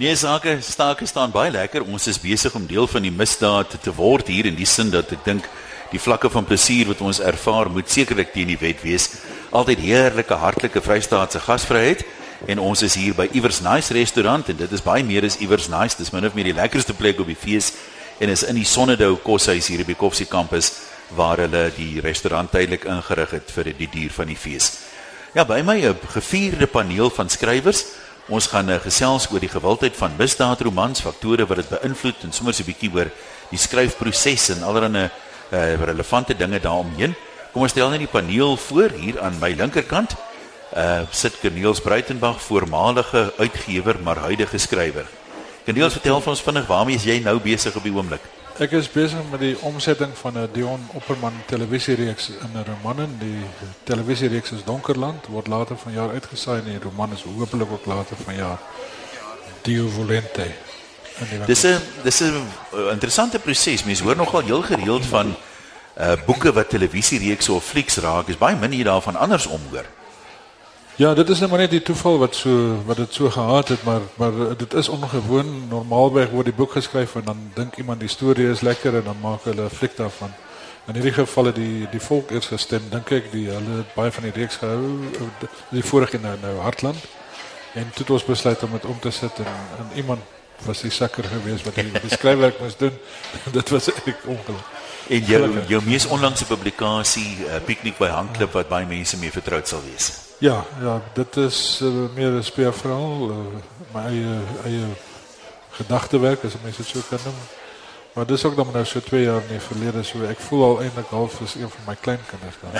Nee, sake stake staan baie lekker. Ons is besig om deel van die misdaad te word hier in die sin dat ek dink die vlakke van plesier wat ons ervaar moet sekerlik teen die wet wees. Altyd heerlike, hartlike Vrystaatse gasvryheid en ons is hier by Iewers Nice restaurant en dit is baie meer as Iewers Nice. Dis min of meer die lekkerste plek op die fees en is in die Sonnedou koshuis hier op die Koffsie kampus waar hulle die restaurant tydelik ingerig het vir die duur van die fees. Ja, by my 'n gevierde paneel van skrywers. Ons gaan uh, gesels oor die gewildheid van misdaadromans, faktore wat dit beïnvloed en sommer so 'n bietjie oor die skryfproses en allerlei uh, relevante dinge daaromheen. Kom ons stel net die paneel voor hier aan my linkerkant. Uh sit Corneels Breitenberg, voormalige uitgewer maar huidige skrywer. Corneels, vertel vir ons vinnig waarmee is jy nou besig op die oomblik? Ek is besig met die omsetting van 'n Dion Opperman televisiereeks in 'n roman. Die televisiereeks is Donkerland, word later vanjaar uitgesaai en die roman is hopelik ook later vanjaar Dio Volente. Dis 'n dis 'n interessante proses. Mense hoor nogal heel gereeld van uh boeke wat televisiereekse of flieks raak. Is baie min hier daarvan andersom hoor. Ja, dit is nou net die toeval wat so wat dit so gehad het, maar maar dit is ongewoon. Normaalweg word die boek geskryf en dan dink iemand die storie is lekker en dan maak hulle 'n fliek daarvan. In hierdie geval het die die volk eers gestem, dink ek, die hulle het baie van die reeks gehou, die vorige nou nou Hartland. En toe het ons besluit om dit om te sit en, en iemand was die sakker geweest wat die beskryfwerk moes doen. dit was eintlik ongelukkig. En jou jou mees onlangse publikasie, uh, Piknik by Hangklip wat baie mense mee vertroud sal wees. Ja, ja, dit is uh, meer 'n speurverhaal, uh, my eie eie gedagtewerk as mense dit so kan noem. Maar dis ook dan nou so 2 jaar in die verlede so ek voel al eintlik half as een van my kleinkinders dan.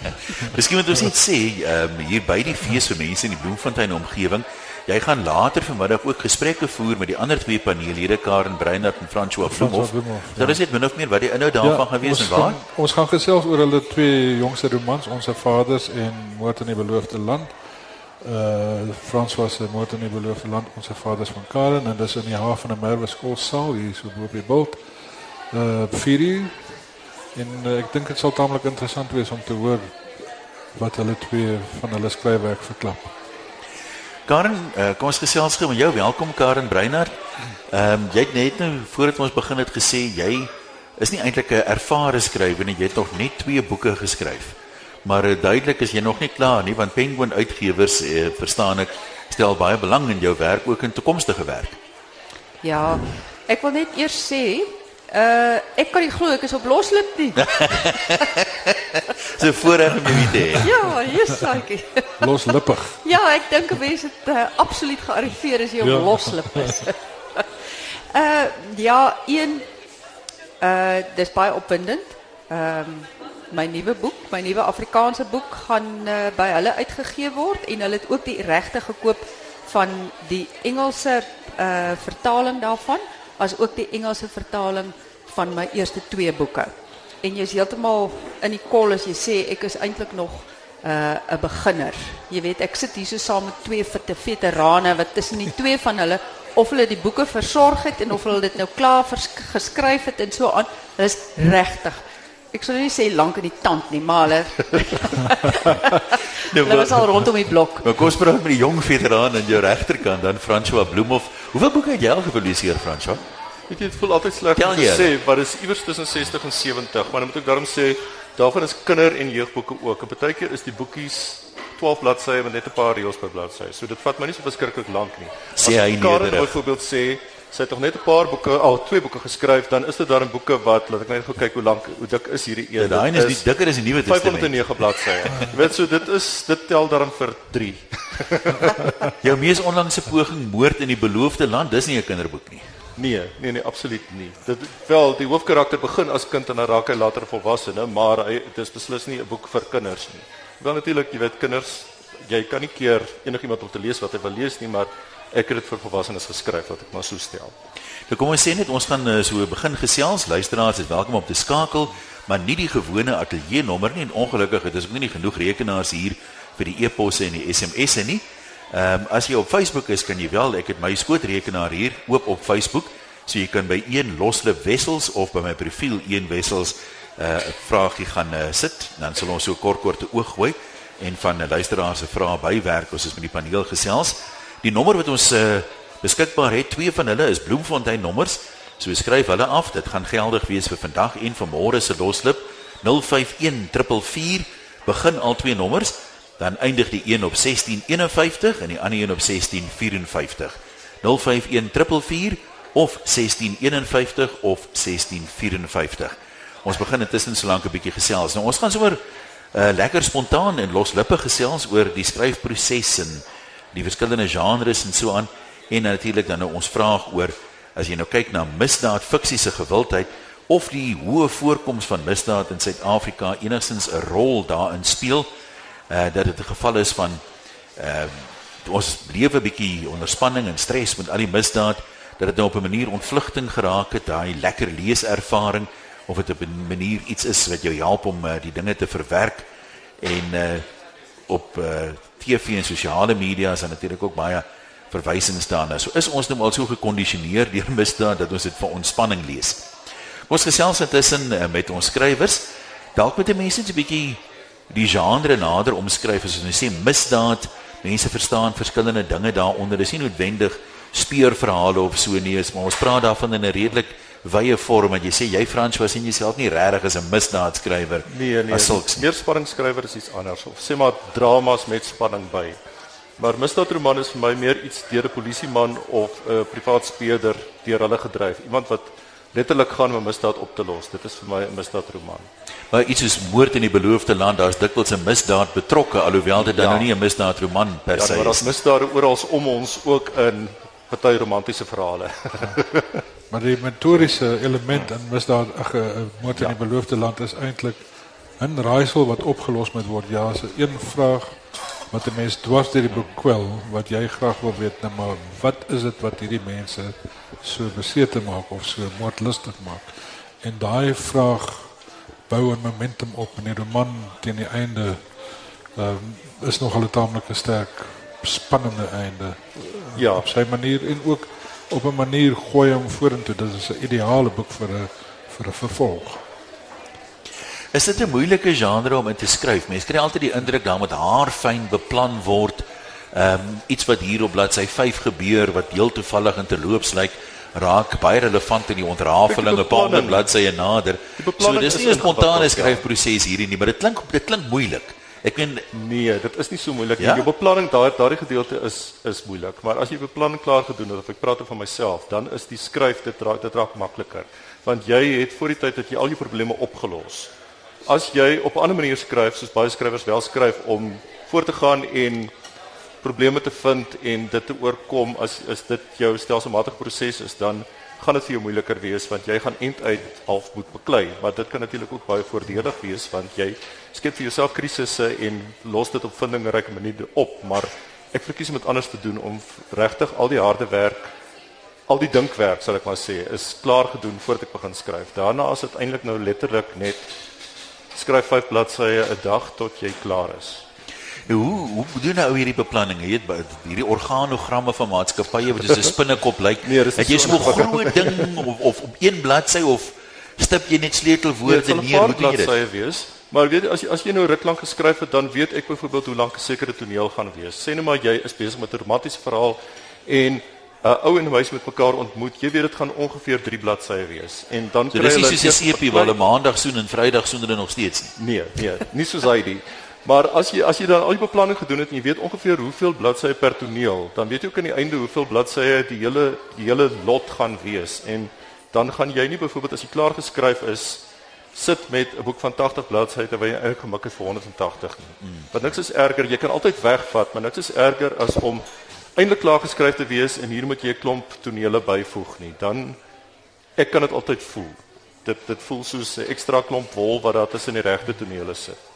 Miskien moet ons net sê, ehm um, hier by die fees vir mense in die Bloemfontein omgewing, Jy gaan later vanmiddag ook gesprekke voer met die ander twee paneellede Karen Breinert en François Bloemhof. Ja. Dit is net min of meer wat die inhoud daarvan ja, gewees en waar. Gaan, ons gaan gesels oor hulle twee jongste romans, Onse Vaders en Moord in die Beloofde Land. Uh François se Moord in die Beloofde Land, Onse Vaders van Karen en dis in die hawe van 'n Merwe skoolsaal hier so bo op die bult. Uh Firi en uh, ek dink dit sal taamlik interessant wees om te hoor wat hulle twee van hulle skryfwerk verklap. Karen, uh, kom ons gesels gou met jou. Welkom Karen Breinert. Ehm um, jy het net nou voordat ons begin het gesê jy is nie eintlik 'n ervare skrywer nie. Jy het nog net twee boeke geskryf. Maar uh, duidelik is jy nog nie klaar nie want Penguin Uitgewers uh, verstaan ek stel baie belang in jou werk ook in toekomstige werk. Ja, ek wil net eers sê Uh ek kan nie glo ek is op loslip nie. so voorreg om te hê. Ja, jesaakie. Loslippig. Ja, ek dink mense het uh, absoluut gearriveer as jy op ja. loslip is. uh ja, een uh dis baie opwindend. Ehm um, my nuwe boek, my nuwe Afrikaanse boek gaan uh, by hulle uitgegee word en hulle het ook die regte gekoop van die Engelse uh vertaling daarvan as ook die Engelse vertaling van my eerste twee boeke. En jy is heeltemal in die as jy sê ek is eintlik nog 'n uh, 'n beginner. Jy weet, ek sit hier so saam met twee veterane wat tussen die twee van hulle of hulle die boeke versorg het en of hulle dit nou klaar geskryf het en so aan. Dit is regtig. Ek sou nie sê lank in die tand nie, maar hulle Nou was al rondom die blok. Maar kom met die jong veteraan aan jou regterkant, dan François Bloemhof. Hoeveel boeke het jy al gepubliseer, François? Weet dit voel altyd sleg om te sê, maar dit is iewers tussen 60 en 70, maar dan moet ek daarom sê daarvan is kinder- en jeugboeke ook. En partykeer is die boekies 12 bladsye met net 'n paar reëls per bladsy. So dit vat my nie so verskriklik lank nie. Sê hy. Karen byvoorbeeld sê sy het nog net 'n paar boeke, al twee boeke geskryf, dan is dit daar 'n boeke wat laat ek net gou kyk hoe lank hoe dik is hierdie een. Ja, daai is die dikker as die Nuwe Testament. 509 bladsye. Jy weet so dit is dit tel daarin vir 3. Jou mees onlangse poging moord in die beloofde land, dis nie 'n kinderboek nie. Nee, nee nee, absoluut nie. Dit wel die hoofkarakter begin as kind en dan raak hy later volwasse, maar hy dit is beslis nie 'n boek vir kinders nie. Wel natuurlik, jy weet kinders, jy kan nie keer enigiemand om te lees wat hy wil lees nie, maar ek het dit vir volwassenes geskryf wat ek maar so stel. Nou kom ons sê net ons gaan uh, so begin gesels. Luisteraars is welkom om te skakel, maar nie die gewone ateljee nommer nie en ongelukkig het ons ook nie genoeg rekenaars hier vir die e-posse en die SMS'e nie. Ehm um, as jy op Facebook is, kan jy wel, ek het my skootrekenaar hier oop op Facebook, so jy kan by een loslip wessels of by my profiel een wessels 'n uh, vraagie gaan uh, sit, dan sal ons so kort kort 'n oog gooi en van 'n luisteraar se vrae bywerk ons met die paneel gesels. Die nommer wat ons uh, beskikbaar het. Twee van hulle is Bloemfontein nommers. So skryf hulle af. Dit gaan geldig wees vir vandag en vir môre se loslip 051444 begin al twee nommers dan eindig die een op 1651 en die ander een op 1654 051444 of 1651 of 1654 ons begin intussen so lank 'n bietjie gesels. Nou ons gaan sommer uh, lekker spontaan en loslippe gesels oor die skryfproses en die verskillende genres en so aan. En natuurlik dan nou ons vraag oor as jy nou kyk na misdaad fiksie se gewildheid of die hoë voorkoms van misdaad in Suid-Afrika enigstens 'n rol daarin speel uh dat dit 'n geval is van uh ons lewe bietjie onder spanning en stres met al die misdaad dat dit nou op 'n manier ontvlugting geraak het daai lekker leeservaring of dit op 'n manier iets is wat jou help om uh, die dinge te verwerk en uh op uh TV en sosiale media is daar natuurlik ook baie verwysings daarna. So is ons nou al so gekondisioneer deur misdaad dat ons dit vir ontspanning lees. Ons gesels intussen uh, met ons skrywers. Dalk moet die mense 'n bietjie die genre nader omskryf as ons sê misdaad. Mense verstaan verskillende dinge daaronder. Dis nie noodwendig speurverhale of so nie, maar ons praat daarvan in 'n redelik wye vorm wat jy sê jy Frans was en jouself nie regtig as 'n misdaadskrywer. Nee nee. Meer spanningsskrywer is iets anders of sê maar dramas met spanning by. Maar misdaadroman is vir my meer iets deur 'n polisieman of 'n privaat speurder deur hulle gedryf. Iemand wat letterlik gaan om 'n misdaad op te los. Dit is vir my 'n misdaadroman. Maar iets soos moord in die beloofde land, daar's dikwels 'n misdaad betrokke alhoewel dit dan ja. nou nie 'n misdaadroman per ja, se is. Ja, maar daar's misdade oral om ons ook in party romantiese verhale. Ja. maar die motoriese element in misdaad, ag 'n moord in ja. die beloofde land is eintlik 'n raaisel wat opgelos moet word. Ja, so een vraag wat 'n mens dwars deur die boek kwel wat jy graag wil weet, nou maar wat is dit wat hierdie mense so besete maak of so moordlustig maak? En daai vraag bou 'n momentum op in die roman teen die einde. Um, is nog 'n taamlike sterk spannende einde. Ja, op sy manier en ook op 'n manier gooi hom vorentoe. Dit is 'n ideale boek vir 'n vir 'n vervolg. Is dit 'n moeilike genre om in te skryf? Mense kry altyd die indruk dan met haar fyn beplan word. Ehm um, iets wat hier op bladsy 5 gebeur wat heel toevallig en terloops lyk raak baie relevant in die ontrafeling op 'n paar bladsye nader. So dis nie 'n spontane skryfproses hierdie nie, maar dit klink dit klink moeilik. Ek meen nee, dit is nie so moeilik nie. Ja? Jou beplanning daar daardie gedeelte is is moeilik, maar as jy beplanning klaar gedoen het of ek praat van myself, dan is die skryf dit raak dit raak makliker. Want jy het voor die tyd dat jy al jou probleme opgelos as jy op 'n ander manier skryf soos baie skrywers wel skryf om voort te gaan en probleme te vind en dit te oorkom as is dit jou stelselmatige proses is dan gaan dit vir jou moeiliker wees want jy gaan end uit half moet beklei. Maar dit kan natuurlik ook baie voordelig wees want jy skep vir jouself krisisse en los dit op vindingryke maniere op. Maar ek verkies om dit anders te doen om regtig al die harde werk al die dinkwerk sal ek maar sê is klaar gedoen voordat ek begin skryf. Daarna is dit eintlik nou letterlik net skryf 5 bladsye 'n dag tot jy klaar is. Hoe hoe doen nou hierdie beplanning? Jy het hierdie organogramme van maatskappye wat soos 'n spinnekop lyk. Nee, het jy so 'n groot ding of of op een bladsy of stip jy net sleutelwoorde nee, neer? Hoe doen jy dit? Wees. Maar weet as jy as jy nou ruk lank geskryf het, dan weet ek byvoorbeeld hoe lank 'n sekere toneel gaan wees. Sê nou maar jy is besig met 'n romantiese verhaal en 'n uh, ou en meisie met mekaar ontmoet. Jy weet dit gaan ongeveer 3 bladsye wees. En dan so, kry hulle Dis nie soos 'n sepie waar hulle maandag soen en vrydag soen hulle nog steeds nie. Nee, nee, nie soos hy die. Maar as jy as jy dan al die beplanning gedoen het en jy weet ongeveer hoeveel bladsye per toneel, dan weet jy ook aan die einde hoeveel bladsye die hele die hele lot gaan wees en dan gaan jy nie byvoorbeeld as jy klaar geskryf is sit met 'n boek van 80 bladsye terwyl jy eintlik gemik het vir 180 nie. Mm. Want niks is erger, jy kan altyd wegvat, maar niks is erger as om eintlik klaar geskryf te wees en hier moet jy 'n klomp tonele byvoeg nie. Dan ek kan dit altyd voel. Dit dit voel soos 'n ekstra klomp wol wat daar tussen die regte tonele sit.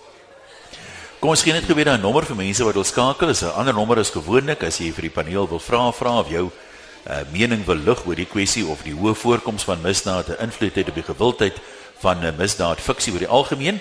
Kom ons gee net gou weer 'n nommer vir mense wat wil skakel. Is 'n ander nommer is gewoonlik as jy vir die paneel wil vra vra of jou uh, mening wil lig oor die kwessie of die hoë voorkoms van misdaad 'n invloed het op die gewildheid van 'n uh, misdaad fiksie oor die algemeen.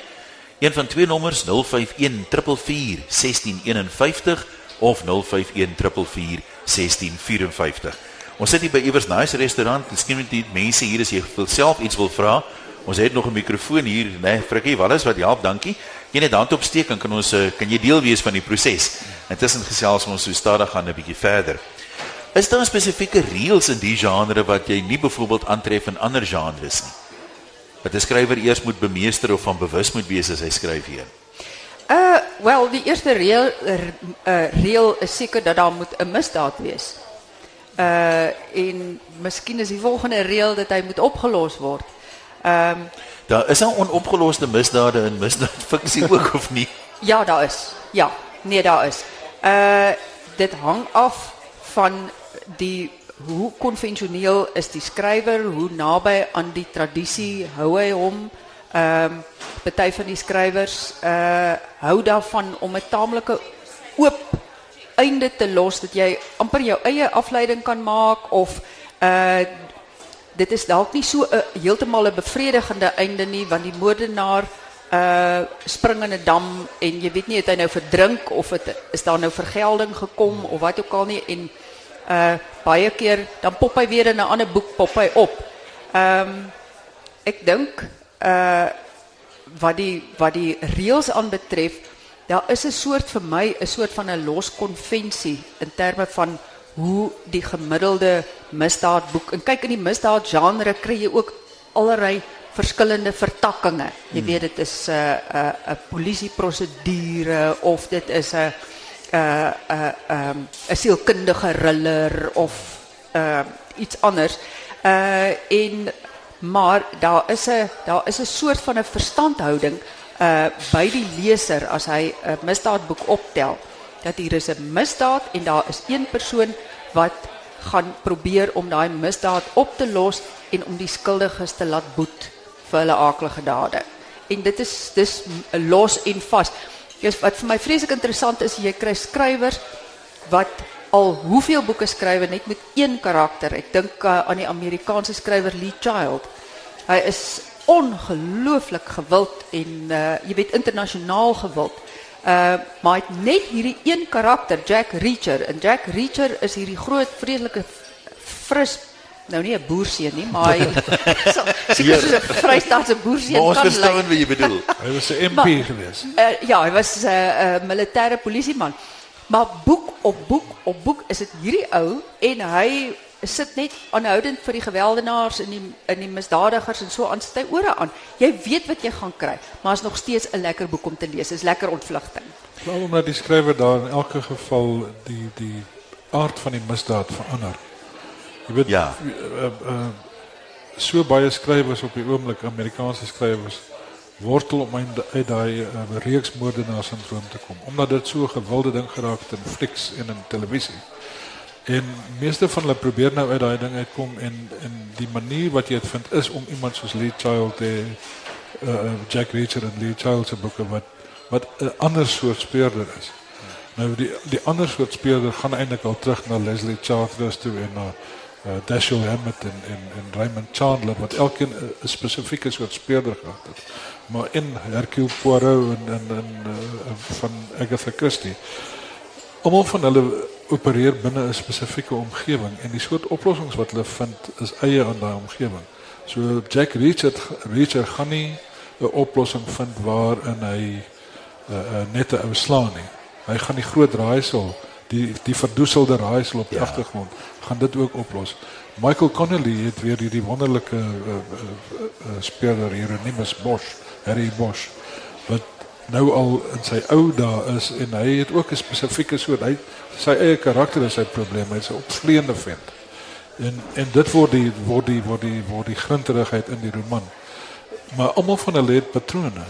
Een van twee nommers 051 444 1651 of 0514441654. Ons sit hier by Iewers Nice restaurant. Miskien moet die mense hier as jy self iets wil vra. Ons het nog 'n mikrofoon hier, né? Nee, Frikkie, wat is wat help? Dankie. Jy net hand opsteek en kan ons eh, kan jy deel wees van die proses. Intussen gesels ons so stadig gaan 'n bietjie verder. Is daar spesifieke reëls in die genre wat jy nie byvoorbeeld aantref in ander genres nie? Wat 'n skrywer eers moet bemeester of van bewus moet wees as hy skryf hier? Uh wel, die eerste reël uh reël is seker dat daar moet 'n misdaad wees. Uh en miskien is die volgende reël dat hy moet opgelos word. Ehm um, daar is 'n onopgeloste misdade in misdaadfiksie ook of nie? Ja, daar is. Ja, nee, daar is. Uh dit hang af van die hoe konvensioneel is die skrywer, hoe naby aan die tradisie hou hy hom. Ehm um, van die skrywers uh hou daarvan om 'n taamlike oop einde te los dat jy amper jou eie afleiding kan maak of uh dit is dalk nie so 'n heeltemal 'n bevredigende einde nie want die moordenaar uh spring in dam en jy weet nie het hy nou verdrink of het is daar nou vergelding gekom of wat ook al nie en uh baie keer dan pop hy weer in 'n ander boek pop hy op. Ehm ek dink uh wat die wat die reëls aanbetref, daar is 'n soort vir my 'n soort van 'n los konvensie in terme van hoe die gemiddelde misdaadboek en kyk in die misdaad genre kry jy ook allerlei verskillende vertakkings. Jy hmm. weet dit is 'n uh, 'n uh, polisieprosedure of dit is 'n 'n 'n 'n 'n sielkundige thriller of iets anders. En maar daar is 'n daar is 'n soort van 'n verstandhouding by die leser as hy 'n misdaadboek optel dat hier is 'n misdaad en daar is een persoon wat gaan probeer om daai misdaad op te los en om die skuldiges te laat boet vir hulle aaklige dade. En dit is dis los en vas. Yes, wat vir my vreeslik interessant is, jy kry skrywers wat al hoeveel boeke skryf net met een karakter. Ek dink uh, aan die Amerikaanse skrywer Lee Child. Hy is ongelooflik gewild en uh, jy weet internasionaal gewild. Uh maar het net hierdie een karakter, Jack Reacher en Jack Reacher is hierdie groot vreeslike fris nou nie 'n boerseun nie, maar hy seker so 'n Vrystaatse boerseun kan. Ons verstaan wat jy bedoel. hy was 'n MP maar, geweest. Uh, ja, hy was 'n uh, uh, militêre polisieman. Maar boek op boek op boek is dit hierdie ou en hy sit net aanhoudend vir die geweldenaars en die in die misdadigers en so aan sy ore aan. Jy weet wat jy gaan kry, maar is nog steeds 'n lekker boek om te lees. Is lekker ontvlugting. Veral omdat die skrywer daar in elke geval die die aard van die misdaad verander. Jy weet ja. Uh, uh, so baie skrywers op die oomblik Amerikaanse skrywers wortel om uit daai uh, reeksmoordenaar sindroom te kom omdat dit so 'n gewilde ding geraak het in flieks en in televisie. En meeste van hulle probeer nou uit daai ding uitkom en en die manier wat jy dit vind is om iemand soos Lee Child te uh, Jack Reacher en Lee Child se boeke wat wat 'n ander soort speurder is. Nou die die ander soort speurder gaan eintlik al terug na Leslie Charteris toe en na uh, Dashiell Hammett en, en, en Raymond Chandler, wat elkeen een specifieke soort speler gehad heeft. Maar in Hercule Poirot en, en, en uh, van Agatha Christie, allemaal van hulle opereer binnen een specifieke omgeving. En die soort oplossings wat hulle vindt, is eie aan die omgeving. So Jack Reacher, Reacher gaan nie een oplossing vind waarin hy uh, uh, net een ou slaan nie. Hy gaan die groot raaisel die die verdoeselde raaisel op die ja. agtergrond gaan dit ook oplos. Michael Connelly het weer hierdie wonderlike uh, uh, uh, speler Hieronymus Bosch, Harry Bosch wat nou al in sy ou dae is en hy het ook 'n spesifieke soort hy sy eie karakter is sy probleem, hy's 'n opvleende vent. En en dit word die word die word die word die grinterigheid in die roman. Maar almal van hulle het patrone.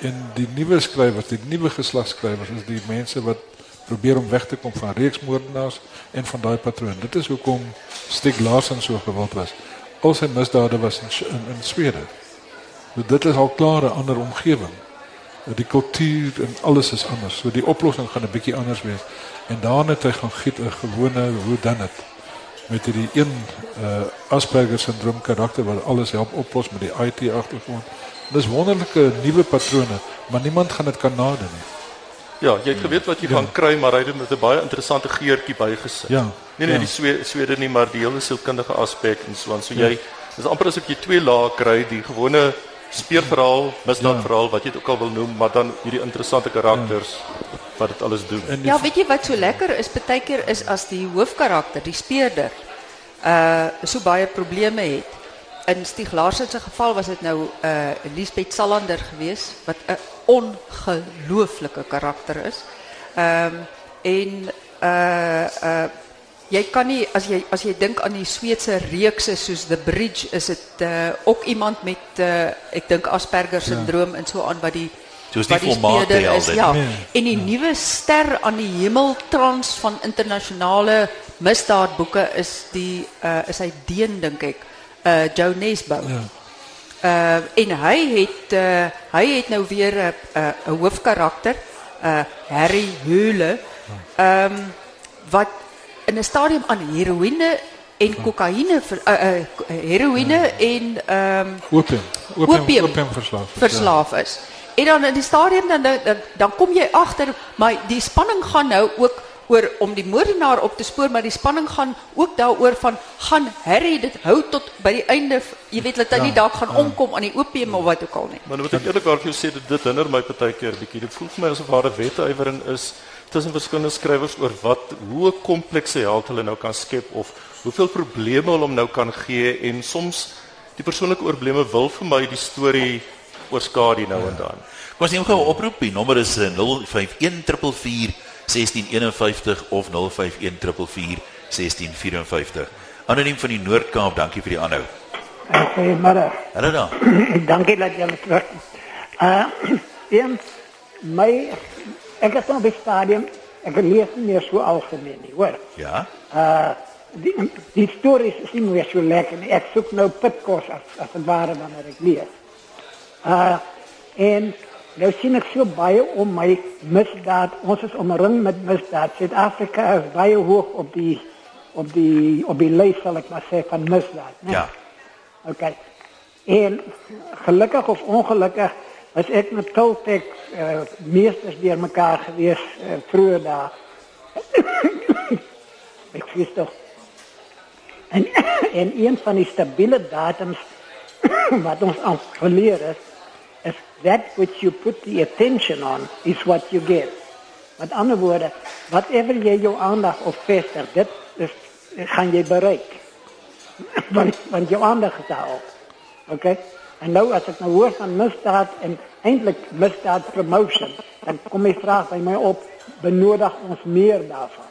En die nuwe skrywers, die nuwe geslagskrywers is die mense wat probeer om weg te kom van reeksmoordenaars en van daai patroon. Dit is hoekom Stig Larsson so gewild was. Al sy misdade was in in, in Swede. Maar dit is al klaar 'n ander omgewing. Die kultuur en alles is anders. So die oplossing gaan 'n bietjie anders wees. En daarna het hy gaan giet 'n gewone hoe dan dit met hierdie een uh Asperger syndroom karakter wat alles help oplos met die IT agtergrond. Dis wonderlike nuwe patrone, maar niemand gaan dit kan nadoen nie. Ja, jy het geweet wat jy ja. gaan kry, maar hy het met 'n baie interessante geurtjie bygesit. Ja. Nee nee, ja. die swede swede nie, maar die hele sielkundige aspek en so aan. So ja. jy dis amper asof jy twee lae kry, die gewone speurverhaal, misdaadverhaal wat jy dit ook al wil noem, maar dan hierdie interessante karakters ja. wat dit alles doen. Ja, weet jy wat so lekker is? Partykeer is as die hoofkarakter, die speurder, uh so baie probleme het. In Stieg Larsson se geval was dit nou uh Lisbeth Salander geweest wat 'n ongelooflike karakter is. Ehm um, en uh uh jy kan nie as jy as jy dink aan die Sweedse reekse soos The Bridge is dit uh, ook iemand met uh, ek dink Asperger syndroom ja. en so aan wat die soos die formaat is ja. ja en die ja. nuwe ster aan die hemeltrans van internasionale misdaadboeke is die uh, is hy Deen dink ek uh, Joe Nesbo ja. uh, en hy het uh, hy het nou weer 'n uh, 'n uh, hoofkarakter uh, Harry Hule ehm um, wat in 'n stadium aan heroïne en kokaine uh, uh, heroïne ja. en ehm um, opium opium opium verslaaf verslaaf ja. is. En dan in die stadium dan, dan dan kom jy agter maar die spanning gaan nou ook oor om die moordenaar op te spoor maar die spanning gaan ook daaroor van gaan Harry dit hou tot by die einde jy weet dat hy ja, nie dalk gaan ja. omkom aan die opium of wat ook al nie. Maar moet ek eerlikwaar vir jou sê dit dit hinder my partykeer bietjie. Dit voel vir my asof daar 'n wetteywering is tussen verskillende skrywers oor wat hoe komplekse held hulle nou kan skep of hoeveel probleme hulle hom nou kan gee en soms die persoonlike oorbleeme wil vir my die storie oorskadu nou en dan. Kom ons neem gou 'n oproep. Die nommer is 051444 1651 of 051444 1654. Anoniem van die Noord-Kaap, dankie vir die aanhou. Goeiemôre. Hallo daar. dankie dat jy my terug. Uh, eens my ek is nog by stadium ek lees nie meer so algemeen nie hoor. Ja? Uh die die stories is nie meer so lekker nie. Ek soek nou pitkos as as dit ware wanneer ek lees. Uh en nou sien ek so baie om my misdaad. Ons is omring met misdaad. Suid-Afrika is baie hoog op die op die op die lys sal ek maar sê van misdaad nee? ja. Ok. En gelukkig of ongelukkig as ek met Toltek uh, meesters deur mekaar gewees uh, vroeër daar. ek sê tog. En en een van die stabiele datums wat ons aan geleer is, is that which you put the attention on is what you get. Met ander woorde, whatever jy jou aandag op vestig, dit is gaan jy bereik. want want jou aandag is daarop. Okay? En nou as ek nou hoor van misdaad en eintlik misdaad promotion, dan kom die vraag by my op, benodig ons meer daarvan?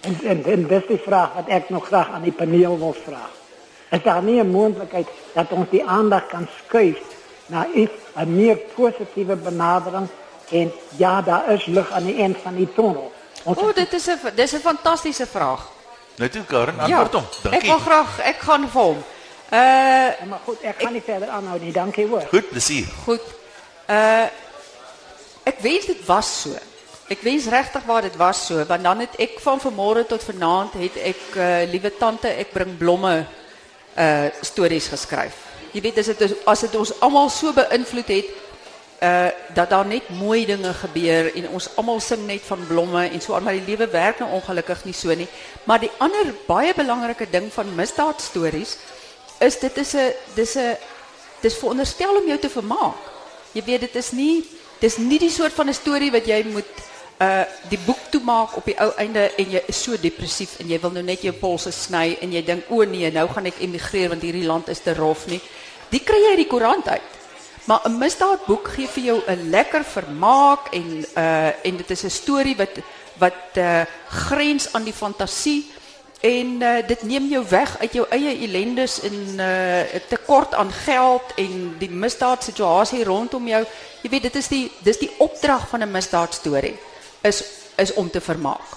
En en, en dis die vraag wat ek nog graag aan die paneel wil vra. Is daar nie 'n moontlikheid dat ons die aandag kan skuif na iets 'n meer positiewe benadering en ja, daar is lig aan die eind van die tunnel. O, oh, dit is 'n dis 'n fantastiese vraag. Net toe Karen, antwoord ja, hom. Dankie. Ek wil graag ek gaan vir hom. Uh, maar goed, ik ga ik, niet verder aanhouden. Dank je hoor. Goed, plezier. Goed. Uh, ik weet het was zo. Ik weet rechtig waar het was zo. Want dan het ik van vanmorgen tot vanavond, het ik, uh, lieve tante, ik breng bloemen uh, stories geschreven. Je weet, als het, als het ons allemaal zo beïnvloed heeft, uh, dat daar net mooie dingen gebeuren. En ons allemaal zingen net van bloemen en zo. Maar die lieve werkt nou ongelukkig niet zo. So nie. Maar die andere, baie belangrijke ding van misdaadstories is dit is 'n dis 'n dis veronderstel om jou te vermaak. Jy weet dit is nie dis nie die soort van 'n storie wat jy moet uh die boek toemaak op die ou einde en jy is so depressief en jy wil nou net jou polse sny en jy dink o nee, nou gaan ek emigreer want hierdie land is te rof nie. Die kry jy uit die koerant uit. Maar 'n misdaadboek gee vir jou 'n lekker vermaak en uh en dit is 'n storie wat wat uh grens aan die fantasie En uh, dit neem jou weg uit jou eie ellendes en uh, tekort aan geld en die misdaadsituasie rondom jou. Jy weet dit is die dis die opdrag van 'n misdaadstorie is is om te vermaak.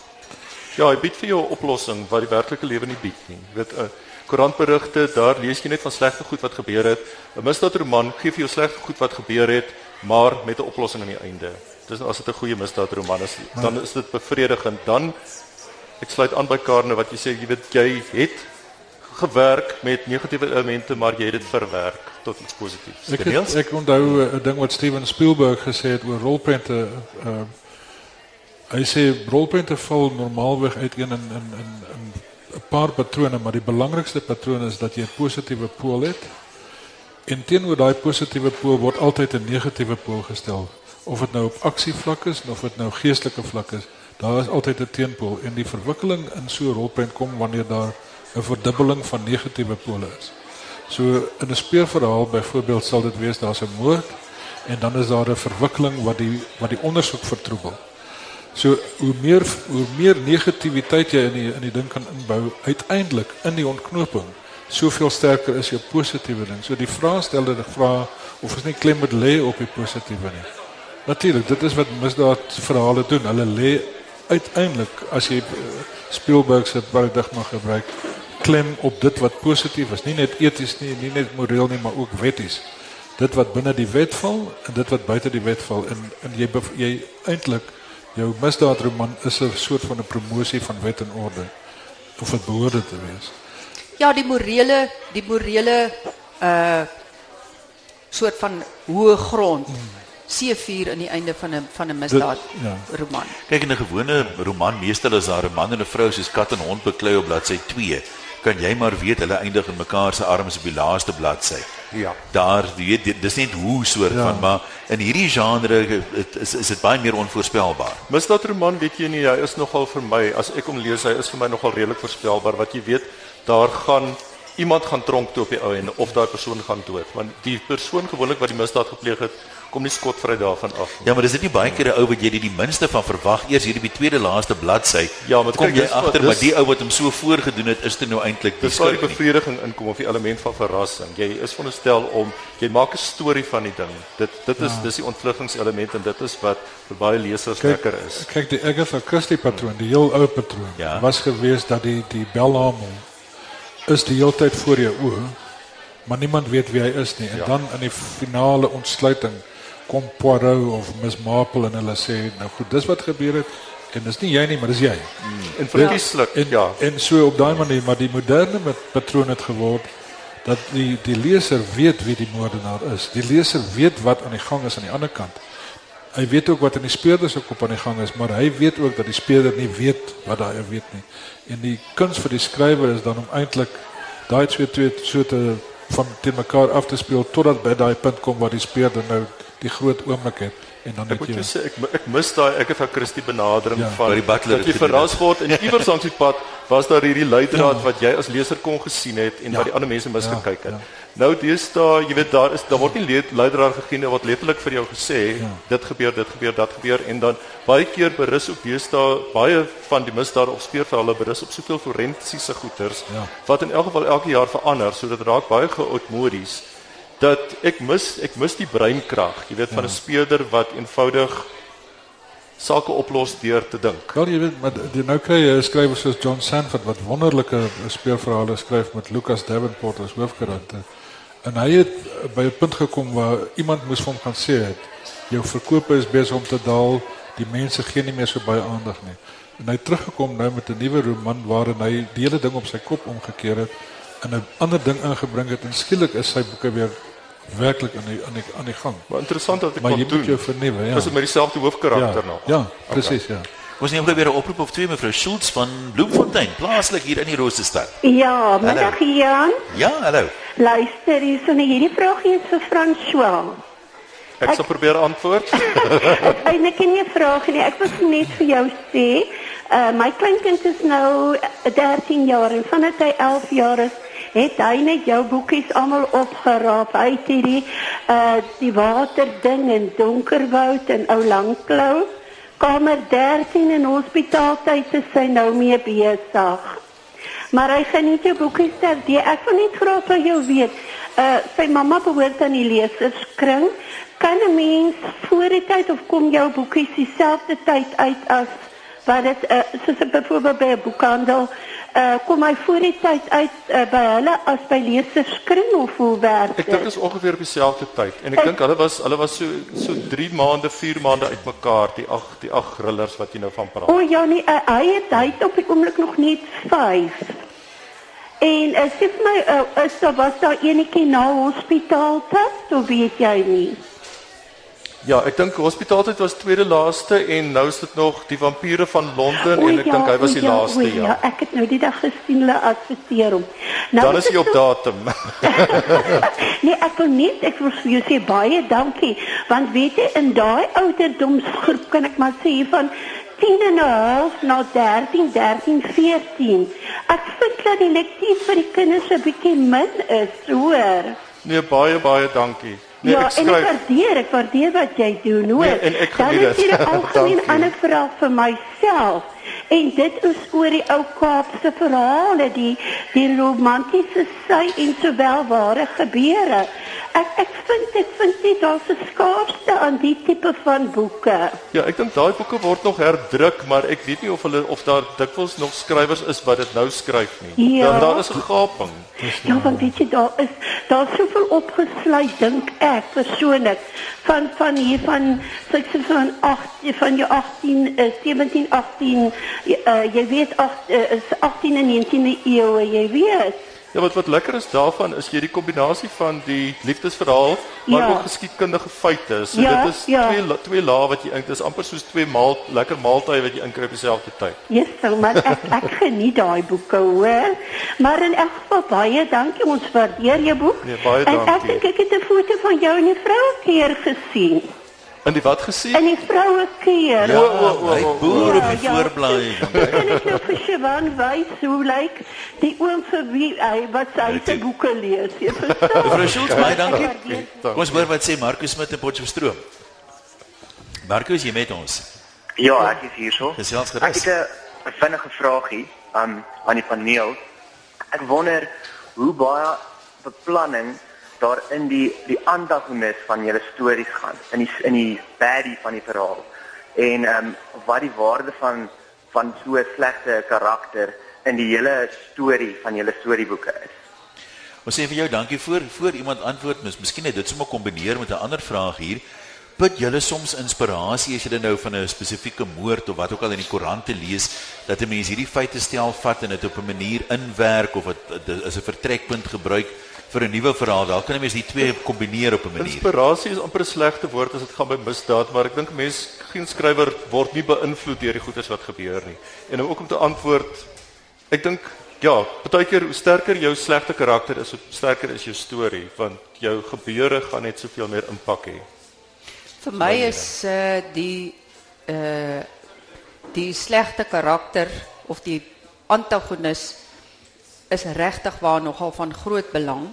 Ja, hy bied vir jou 'n oplossing wat die werklike lewe nie bied nie. Jy weet 'n uh, koerantberigte, daar lees jy net van slegte goed wat gebeur het. 'n Misdaadroman gee vir jou slegte goed wat gebeur het, maar met 'n oplossing aan die einde. Dis as dit 'n goeie misdaadroman is, dan is dit bevredigend. Dan Ek sluit aan by Karne wat jy sê jy weet jy het gewerk met negatiewe elemente maar jy het dit verwerk tot iets positiefs. Ek het, ek onthou eh, 'n ding wat Steven Spielberg gesê het oor rolprente uh hy sê rolprente val normaalweg uit een in in in 'n paar patrone maar die belangrikste patroon is dat jy 'n positiewe pool het En teenoor daai positiewe pool word altyd 'n negatiewe pool gestel, of dit nou op aksievlak is of dit nou geestelike vlak is. Daar is altyd 'n teenpool en die verwikkeling in so 'n rolprent kom wanneer daar 'n verdubbeling van negatiewe pole is. So in 'n speurverhaal byvoorbeeld sal dit wees daar's 'n moord en dan is daar 'n verwikkeling wat die wat die ondersoek vertroebel. So hoe meer hoe meer negativiteit jy in die in die ding kan inbou, uiteindelik in die ontknoping, soveel sterker is jou positiewe ding. So die vraagsteller vra of ons nie klem moet lê op die positiewe nie. Natuurlik, dit is wat misdaad verhale doen. Hulle lê uiteindelik as jy uh, Spielberg se paradigma gebruik, klem op dit wat positief is, nie net eties nie, nie net moreel nie, maar ook wetties. Dit wat binne die wet val en dit wat buite die wet val en en jy jy eintlik jou misdaadroman is 'n soort van 'n promosie van wet en orde of dit behoort te wees. Ja, die morele, die morele uh soort van hoë grond. Hmm C4 in die einde van 'n van 'n misdaad ja. roman. Kyk in 'n gewone roman meestal is daar 'n man en 'n vrou soos kat en hond beklei op bladsy 2. Kan jy maar weet hulle eindig in mekaar se arms op die laaste bladsy. Ja. Daar weet dis net hoe soort ja. van maar in hierdie genre is is dit baie meer onvoorspelbaar. Misdaadroman weet jy nie, hy is nogal vir my as ek hom lees, hy is vir my nogal redelik voorspelbaar wat jy weet daar gaan iemand gaan tronk toe op die ou en of daai persoon gaan dood want die persoon gewoonlik wat die misdaad gepleeg het kom nie skotvry daarvan af nie. Ja, maar dis net nie baie keer 'n ou wat jy die, die minste van verwag eers hier op die tweede laaste bladsy. Ja, maar kom jy agter maar die ou wat hom so voorgedoen het is dit nou eintlik die Dis die bevrediging inkom of die element van verrassing. Jy is veronderstel om jy maak 'n storie van die ding. Dit dit is ja. dis die ontvluggingselement en dit is wat vir baie lesers kyk, lekker is. Kyk die Agatha Christie patroon, die heel ou patroon ja. was geweest dat die die belhamel is die hele tyd voor jou oë maar niemand weet wie hy is nie en ja. dan in die finale ontsluiting kom Poirot of Miss Marple en hulle sê nou goed, dis wat gebeur het en dis nie jy nie, maar dis jy. Hmm. En verkieslik, ja. En so op daai manier, maar die moderne patroon het geword dat die die leser weet wie die moordenaar is. Die leser weet wat aan die gang is aan die ander kant. Hy weet ook wat in die speurder se kop aan die gang is, maar hy weet ook dat die speurder nie weet wat daai weet nie. En die kuns vir die skrywer is dan om eintlik daai twee twee so te van te mekaar af te speel totdat by daai punt kom waar die speurder nou die groot oomblik het en dan moet jy sê ek ek mis daai ek het van Christie benadering ja, van die butler dat jy verras word en iewers langs die pad was daar hierdie leidraad ja. wat jy as leser kon gesien het en ja. wat die ander mense misgekyk het. Ja. Ja. Nou deesdae, jy weet daar is daar word nie leidraad gegee nie wat letterlik vir jou gesê ja. dit gebeur, dit gebeur, dat gebeur en dan baie keer berus op deesdae baie van die misdaad of speurverhale berus op soveel forensiese goeters ja. wat in elk geval elke jaar verander sodat dit raak baie geoudmodies dat ek mis ek mis die breinkrag, jy weet van 'n ja. speurder wat eenvoudig sake oplos deur te dink. Wel jy weet, maar die nou kry jy 'n skrywer soos John Sanford wat wonderlike speurverhale skryf met Lucas Davenport as hoofkarakter. En hy het by 'n punt gekom waar iemand moes vir hom gaan sê het jou verkope is besig om te daal, die mense gee nie meer so baie aandag nie. En hy het teruggekom nou met 'n nuwe roman waarin hy die hele ding op sy kop omgekeer het en 'n ander ding ingebring het en skielik is sy boeke weer werklik aan die aan die aan die gang. Maar interessant dat ek maar jy moet jou vernuwe, ja. Is dit met dieselfde hoofkarakter ja, nog? Ja, presies, okay. ja. Ons neem gou weer 'n oproep of twee mevrou Schultz van Bloemfontein, plaaslik hier in die Roosterstad. Ja, middag Jan. Ja, hallo. Luister, hier is 'n hierdie vraagie vir François. Ek, ek sal probeer antwoord. het nie 'n vraag nie. Ek wil net vir jou sê, uh, my kleinkind is nou 13 jaar en vanaf hy 11 jaar is het hy net jou boekies almal opgeraap. Het hierdie uh die water ding in Donkerwoud en ou Langklou. Kamer 13 in hospitaaltyd is sy nou mee besig. Maar hy geniet jou boekies ter die ek wil net graag van jou weet. Uh sy mamma behoort aan die leserskring. Kan 'n mens voor die tyd of kom jou boekies dieselfde tyd uit as wat dit uh, soos byvoorbeeld by 'n boekhandel uh, kom hy voor die tyd uit uh, by hulle as by leserskring of hoe werk dit? Ek dink is ongeveer op dieselfde tyd en ek, ek dink hulle was hulle was so so 3 maande, 4 maande uitmekaar die ag die ag grillers wat jy nou van praat. O ja nee, uh, hy het hy het op die oomblik nog net 5. En uh, sê my uh, is daar was daar enetjie na hospitaal toe, weet jy nie? Ja, ek dink hospitaaltyd was tweede laaste en nou is dit nog die vampiere van Londen o, en ek ja, dink hy was die ja, laaste o, ja. Ja, ek het nou die dag gesien hulle adverteer hom. Dan is dit op so- datum. Nee, ek wil net ek wil vir jou sê baie dankie want weet jy in daai ouderdomsgroep kan ek maar sê van 10 en 'n half na 13, 13, 14. Ek vind dat die lektuur vir die kinders 'n bietjie min is, hoor. Nee, baie baie dankie. Nee, ja, ek en ek skryf waardeer, ek waardeer wat jy doen, hoor. Nee, en ek Dan geniet is dit. hier 'n algemeen Dankie. ander verhaal vir myself. En dit is oor die ou Kaapse verhale, die die romantiese sy en sowel ware gebeure. Ek ek vind ek vind dit daar's 'n skaarste aan die tipe van boeke. Ja, ek dink daai boeke word nog herdruk, maar ek weet nie of hulle of daar dikwels nog skrywers is wat dit nou skryf nie. Ja. Dan daar is 'n gaping. Ja, want weet jy daar is daar soveel opgesluit dink ek persoonlik van van hier van sê van 8 van jou 18 eh, 17 18 uh, jy weet 8 uh, is 18 en 19de eeu, jy weet. Ja, wat wat lekker is daarvan is jy die kombinasie van die liefdesverhaal maar Ja. ook geskiedkundige feite. So Ja, dit is ja. twee twee lae wat jy ink. Dit is amper soos twee maal lekker maaltye wat jy inkry op dieselfde tyd. Yes, so, maar ek ek geniet daai boeke hoor. Maar in elk geval baie dankie ons waardeer jou boek. Nee, baie En ek dankie. dink ek het 'n foto van jou in die vrouekeer gesien. In die wat gesien? In die vrouekeer. Ja, o, o, hy o, boer op die Ja, ja. voorblaai. En ek nou vir Siobhan wys hoe lyk die oom vir wie hy wat sy se boeke lees. Jy verstaan? Mevrou Schultz, baie dankie. Ek Kom ons hoor wat sê Markus Smit in Potchefstroom. Markus, jy met ons. Ja, ek is hierso. Gesels Ek gerus. het 'n vinnige vragie aan aan die paneel. Ek wonder hoe baie beplanning daar in die die antagonis van julle stories gaan, in die in die baddie van die verhaal. En ehm um, wat die waarde van van so 'n slegte karakter in die hele storie van julle storieboeke is. Ons sê vir jou dankie voor voor iemand antwoord, mis miskien net dit sommer kombineer met 'n ander vraag hier. Put julle soms inspirasie as jy nou van 'n spesifieke moord of wat ook al in die koerante lees, dat 'n mens hierdie feite stel vat en dit op 'n manier inwerk of dit is 'n vertrekpunt gebruik vir 'n nuwe verhaal. Daar kan 'n mens die twee kombineer op 'n manier. Inspirasie is amper 'n slegte woord as dit gaan by misdaad, maar ek dink 'n mens geen skrywer word nie beïnvloed deur die goedes wat gebeur nie. En om ook om te antwoord, ek dink ja, baie keer hoe sterker jou slegte karakter is, hoe sterker is jou storie, want jou gebeure gaan net soveel meer impak hê. Vir my is uh die uh die slegte karakter of die antagonis is regtig waar nogal van groot belang.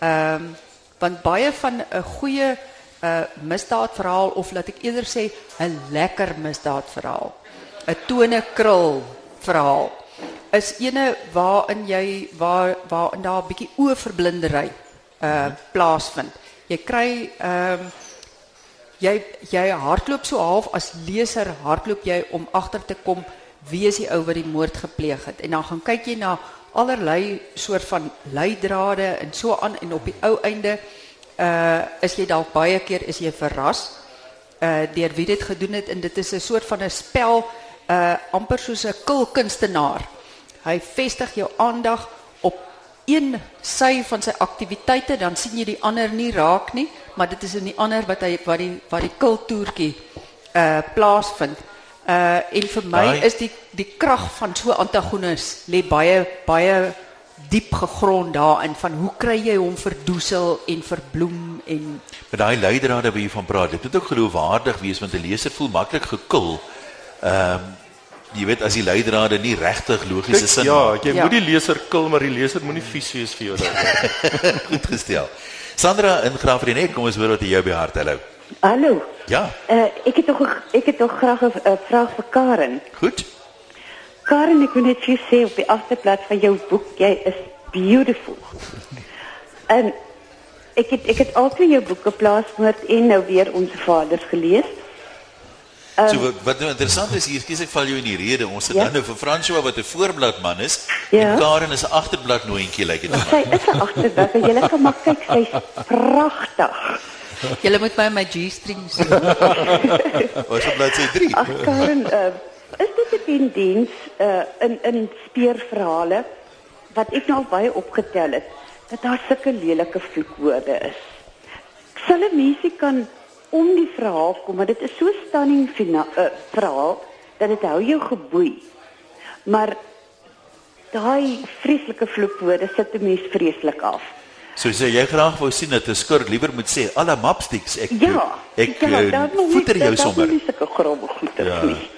Ehm want baie van 'n goeie uh misdaadverhaal of laat ek eerder sê 'n lekker misdaadverhaal, 'n tone krul verhaal is ene waarin jy waar waarin daar 'n bietjie oorverblindery uh plaasvind. Jy kry ehm jy jy hardloop so half as leser hardloop jy om agter te kom wie is die ou wat die moord gepleeg het en dan gaan kyk jy na allerlei soort van leidrade en so aan en op die ou einde uh is jy dalk baie keer is jy verras uh deur wie dit gedoen het en dit is 'n soort van 'n spel uh amper soos 'n kulkunstenaar. Hy vestig jou aandag op een sy van sy aktiwiteite dan sien jy die ander nie raak nie, maar dit is in die ander wat hy wat die wat die. Uh en vir my is die die krag van so antagonis lê baie baie diep gegrond daarin van hoe kry jy hom verdoesel en verbloem en Met daai leidrade wat jy van praat, dit moet ook geloofwaardig wees want 'n leser voel maklik gekil. Ehm jy weet as die leidrade nie regtig logiese sin ja, jy Ja. moet die leser kil, maar die leser moenie vies wees vir jou goed gestel. Sandra in Graafrenet, kom ons hoor wat jy jou by hart hallo. Hallo. Ja, Uh, ek het toch ek het toch graag 'n uh, vraag vir Karen. goed. Karen, ek wil net vir jou sê op die agterblad van jou boek, jy is beautiful. En ek het ek het altyd jou boeke Plaasmoord en nou weer Onze Vaders gelees. So wat, wat nou interessant is hier, kies ek val jou in die rede. Ons het Ja. dan nou vir François wat 'n voorbladman is Ja. en Karen is 'n agterblad nooientjie lyk dit vir my. Sy is 'n agterblad en jy kan maar kyk, sy's pragtig. Julle moet my in my G-string sien. Ons op bladsy 3. Ag Karen, uh, is dit 'n tendens uh, in in speurverhale wat ek nou al baie opgetel het dat daar sulke lelike vloekwoorde is. Sal 'n mensie kan om die verhaal kom, maar dit is so stunning fina- uh, verhaal dat dit hou jou geboei. Maar daai vreeslike vloekwoorde sit 'n mens vreeslik af. So sê jy graag wou sien dat 'n skurk liewer moet sê alle mapsticks ek Ja, ek ja, eh, voeter jou sommer. moet nie sulke grove goeders Ja. nie.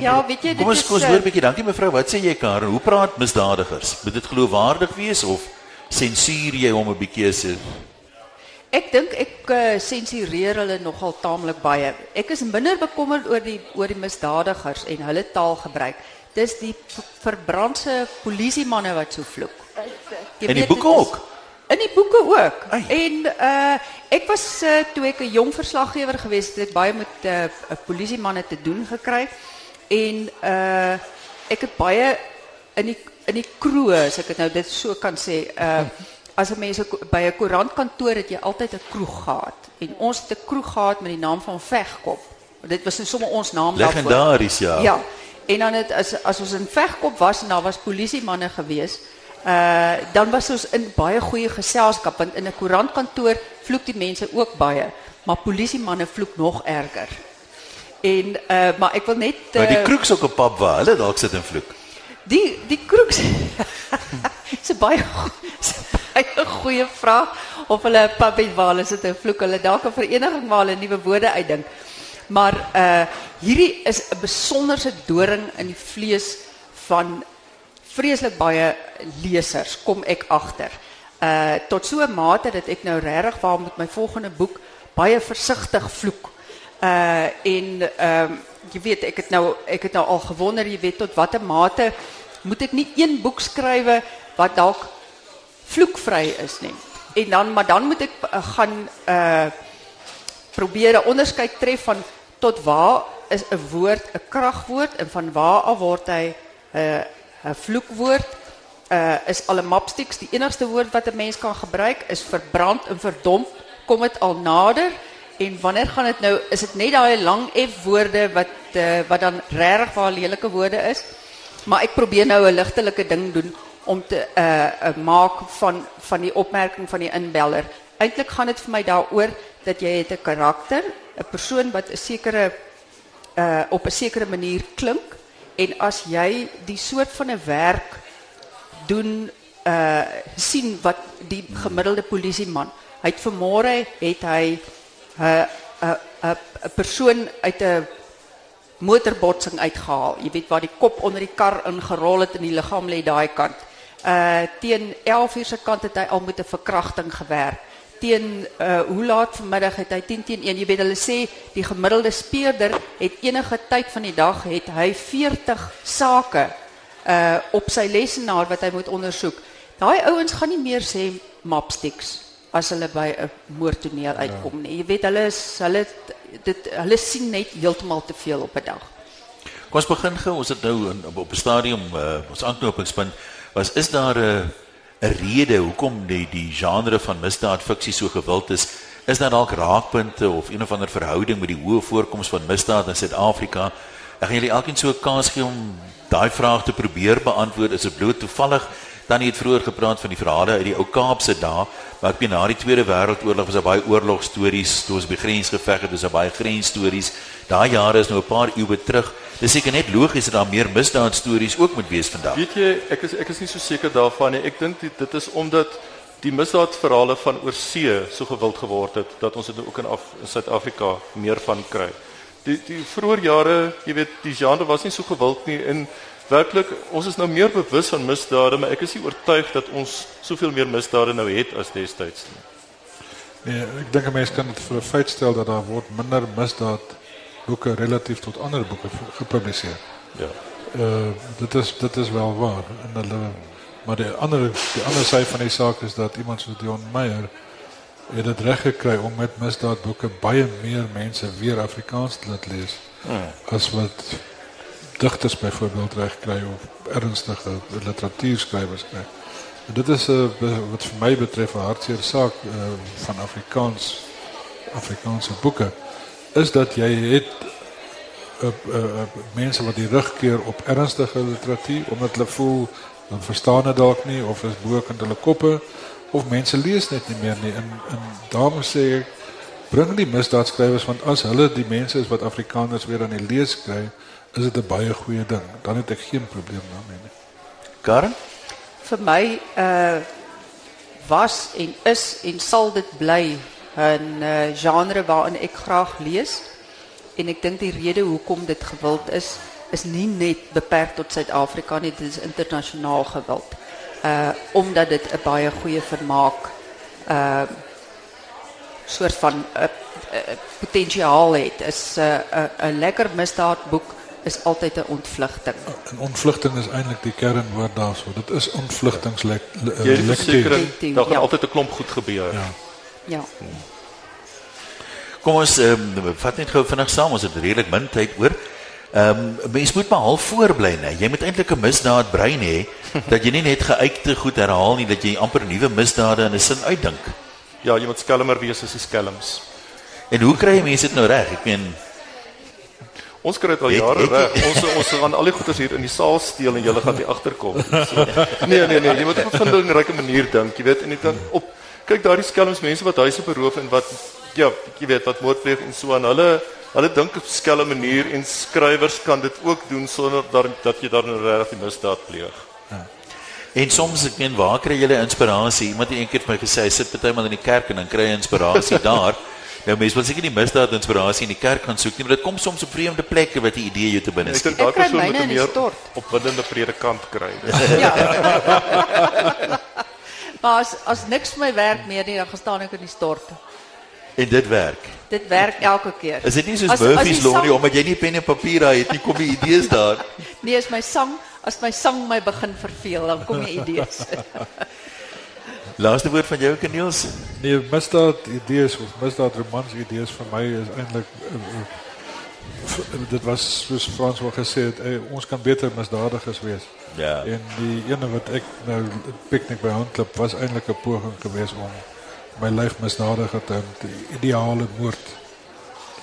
Ja, weet jy dit Kom ons kom ons eh, hoor 'n bietjie. Dankie mevrou. Wat sê jy Karen? Hoe praat misdadigers? Moet dit geloofwaardig wees of sensuur jy hom 'n bietjie as Ek dink ek uh, sensureer hulle nogal taamlik baie. Ek is minder bekommerd oor die oor die misdadigers en hulle taalgebruik. Dis die verbrandse polisiemanne wat so vloek. Jy In die boeke dit is- ook? In die boeke ook. Ai. En uh ek was uh, toe ek 'n jong verslaggewer gewees het, het ek baie met uh, polisiemanne te doen gekry. En uh ek het baie in die in die kroeg, as ek dit nou dit so kan sê, uh as 'n mens 'n ko- by 'n koerantkantoor het jy altyd 'n kroeg gehad. En ons het 'n kroeg gehad met die naam van Vegkop. Dit was nou sommer ons naam daarvoor. legendaries ja. Ja. En dan het as as ons in Vegkop was en daar was polisiemanne gewees, uh dan was ons in baie goeie geselskap want in 'n koerantkantoor vloek die mense ook baie, maar polisiemanne vloek nog erger. En uh maar ek wil net uh, Maar die kroeks ook 'n pap waar hulle dalk sit en vloek. Die die kroeks. Dis 'n baie baie goeie vraag of hulle 'n pub het waar hulle sit en vloek. Hulle dalk 'n vereniging waar hulle nuwe woorde uitdink. Maar uh hierdie is 'n besonderse doring in die vlees van vreeslik baie lesers kom ek agter. Uh tot so mate dat ek nou regtig waar met my volgende boek baie versigtig vloek. Uh en ehm weet ek het nou het nou al gewonder jy weet tot watter mate moet ek nie een boek skrywe wat dalk vloekvry is nie. En dan maar dan moet ek uh, gaan uh probeer 'n onderskeid van tot waar is 'n woord 'n kragwoord en van waar af word uh, 'n vloekwoord. Uh is alle mapsticks die enigste woord wat 'n mens kan gebruik is verbrand en verdomp kom dit al nader en wanneer gaan dit nou is dit net daai lang F woorde wat uh, wat dan regtig waar lelike woorde is. Maar ek probeer nou 'n ligtelike ding doen om te uh, maak van van die opmerking van die inbeller. Eintlik gaan dit vir my daaroor dat jy het 'n karakter, 'n persoon wat sekere op 'n sekere manier klink en as jy die soort van 'n werk doen uh sien wat die gemiddelde polisieman. Hy het vanmôre het hy 'n 'n 'n 'n persoon uit 'n motorbotsing uitgehaal. Jy weet waar die kop onder die kar ingerol het en die liggaam lê daai kant. Uh teen 11:00 se kant het hy al met 'n verkrachting gewerk. Teen uh hoe laat vanmiddag het hy 10 teen 1. Jy weet hulle sê die gemiddelde speurder het enige tyd van die dag het hy 40 sake uh op sy lesenaar wat hy moet ondersoek. Daai ouens gaan nie meer sê mapsticks as hulle by 'n moordtoneel uitkom nie. Jy weet hulle is hulle dit hulle sien net heeltemal te veel op 'n dag. Kom ons begin gou. Ons het nou in, op 'n stadium uh, ons aanknopingspunt was is daar 'n 'n rede hoekom die die genre van misdaad fiksie so gewild is? Is daar dalk raakpunte of een of ander verhouding met die hoë voorkoms van misdaad in Suid-Afrika? Ek gaan julle elkeen so 'n kans gee om daai vraag te probeer beantwoord. Is dit bloot toevallig? Tannie het vroeër gepraat van die verhale uit die ou Kaapse dae, maar ek meen na die Tweede Wêreldoorlog was daar baie oorlogstories, toe ons by grens geveg het, dis daar baie grensstories. Daai jare is nou 'n paar eeue terug. Dis seker net logies dat daar meer misdaadstories ook moet wees vandag. Weet jy, ek is ek is nie so seker daarvan nie. Ek dink dit, dit is omdat die misdaadverhale van oorsee so gewild geword het dat ons dit nou ook in, Af, in Suid-Afrika meer van kry. Die die vroeë jare, jy weet, die genre was nie so gewild nie en werklik ons is nou meer bewus van misdade, maar ek is nie oortuig dat ons soveel meer misdade nou het as destyds nie. Nee, ek dink 'n mens kan dit vir 'n feit stel dat daar word minder misdaad boeke relatief tot ander boeke v- gepubliseer. Ja. Uh dit is dit is wel waar. En hulle maar die ander die ander sy van die saak is dat iemand soos Dion Meyer het dit reg gekry om met misdaadboeke baie meer mense weer Afrikaans te laat lees Hmm. as wat digters byvoorbeeld reg kry of ernstige literatuurskrywers kry. En dit is uh, wat vir my betref 'n hartseer saak uh, van Afrikaans Afrikaanse boeke is dat jy het uh, uh, uh, mense wat die rug keer op ernstige literatuur omdat hulle voel dan verstaan dit dalk nie of is bo in hulle koppe of mense lees net nie meer nie. En en daarom sê ek bring die misdaadskrywers want as hulle die mense is wat Afrikaners weer aan die lees kry is dit 'n baie goeie ding. Dan het ek geen probleem daarmee nie. Karen? Vir my uh was en is en sal dit bly 'n uh, genre waarin ek graag lees. En ek dink die rede hoekom dit gewild is, is nie net beperk tot Suid-Afrika nie, dit is internasionaal gewild. Uh omdat dit 'n baie goeie vermaak uh soort van 'n uh, uh, potensiaal het. Is 'n uh, 'n uh, lekker misdaadboek is altyd 'n ontvlugting. En ontvlugting is eintlik die kernwoord daarso. Dit is ontvlugtingslek Jy is verseker Lektief, daar gaan ja. altyd 'n klomp goed gebeur. Ja. Ja. Kom ons ehm um, vat net gou vinnig saam, ons het redelik min tyd oor. Ehm um, mens moet maar half voorbly, né? Jy moet eintlik 'n misdaad brein hê dat jy nie net geuite goed herhaal nie, dat jy amper nuwe misdade in 'n sin uitdink. Ja, jy moet skelmer wees as die skelms. En hoe kry mense dit nou reg? Ek meen Ons kry dit al jare jy- reg. Ons ons gaan al die goeders hier in die saal steel en julle gaan hier agterkom. So, nee, nee, nee, jy moet op 'n vindingryke manier dink, jy weet, en jy dan op kyk daardie skelms mense wat huise beroof en wat ja, jy weet, wat moord pleeg en so aan hulle hulle dink op 'n skelm manier en skrywers kan dit ook doen sonder dat dat jy dan regtig die misdaad pleeg. en soms ek meen waar kry jy inspirasie? Iemand het eendag vir my gesê hy sit partymal in die kerk en dan kry hy inspirasie daar. Nou mense wil seker nie misdaad inspirasie in die kerk gaan soek nie, maar dit kom soms op vreemde plekke wat 'n idee jou te binne skiet. Ek kry myne 'n in die meer stort. opwindende predikant kry. Ja. Maar as as niks vir my werk meer nie, dan gaan staan ek in die stort. En dit werk. Dit werk elke keer. Is dit nie soos As- Murphy's die law nie omdat jy nie pen en papier het nie, kom die idees daar. Nee, as my sang, as my sang my begin verveel, dan kom jy idees. Laaste woord van jou, Keniels. Nee, misdaad idees of misdaad romans idees vir my is eintlik uh, uh, dit was soos Frans wel gesê het, eh, ons kan beter misdadigers wees. Ja. En die ene wat ek nou piknik by Handklip was eintlik 'n poging geweest om my lyf misdadiger te die ideale moord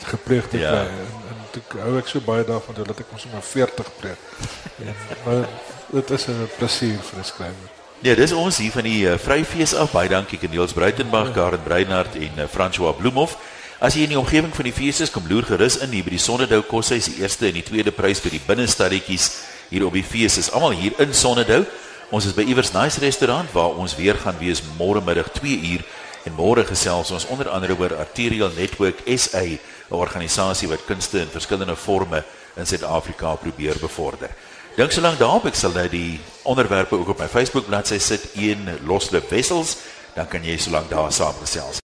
gepleeg te Ja. kry. En, en toe hou ek so baie daarvan dat ek ons sommer 40 pleeg. En maar dit is 'n plesier vir 'n skrywer. Nee, dis ons hier van die uh, Vryfees af. Baie dankie Keniels Bruitenberg, Karen Breinhardt en uh, François Bloemhof. As jy in die omgewing van die fees is, kom loer gerus in hier by die Sonnedou Koshuis. Die eerste en die tweede prys vir die binnestadetjies hier op die fees is almal hier in Sonnedou. Ons is by Iewers Nice restaurant waar ons weer gaan wees môre middag 2 uur en môre gesels ons onder andere oor Arterial Network SA, 'n organisasie wat kunste in verskillende forme in Suid-Afrika probeer bevorder. Dink so lank daarop, ek sal nou die onderwerpe ook op my Facebook bladsy sit, een loslip wessels, dan kan jy so lank daar saamgesels.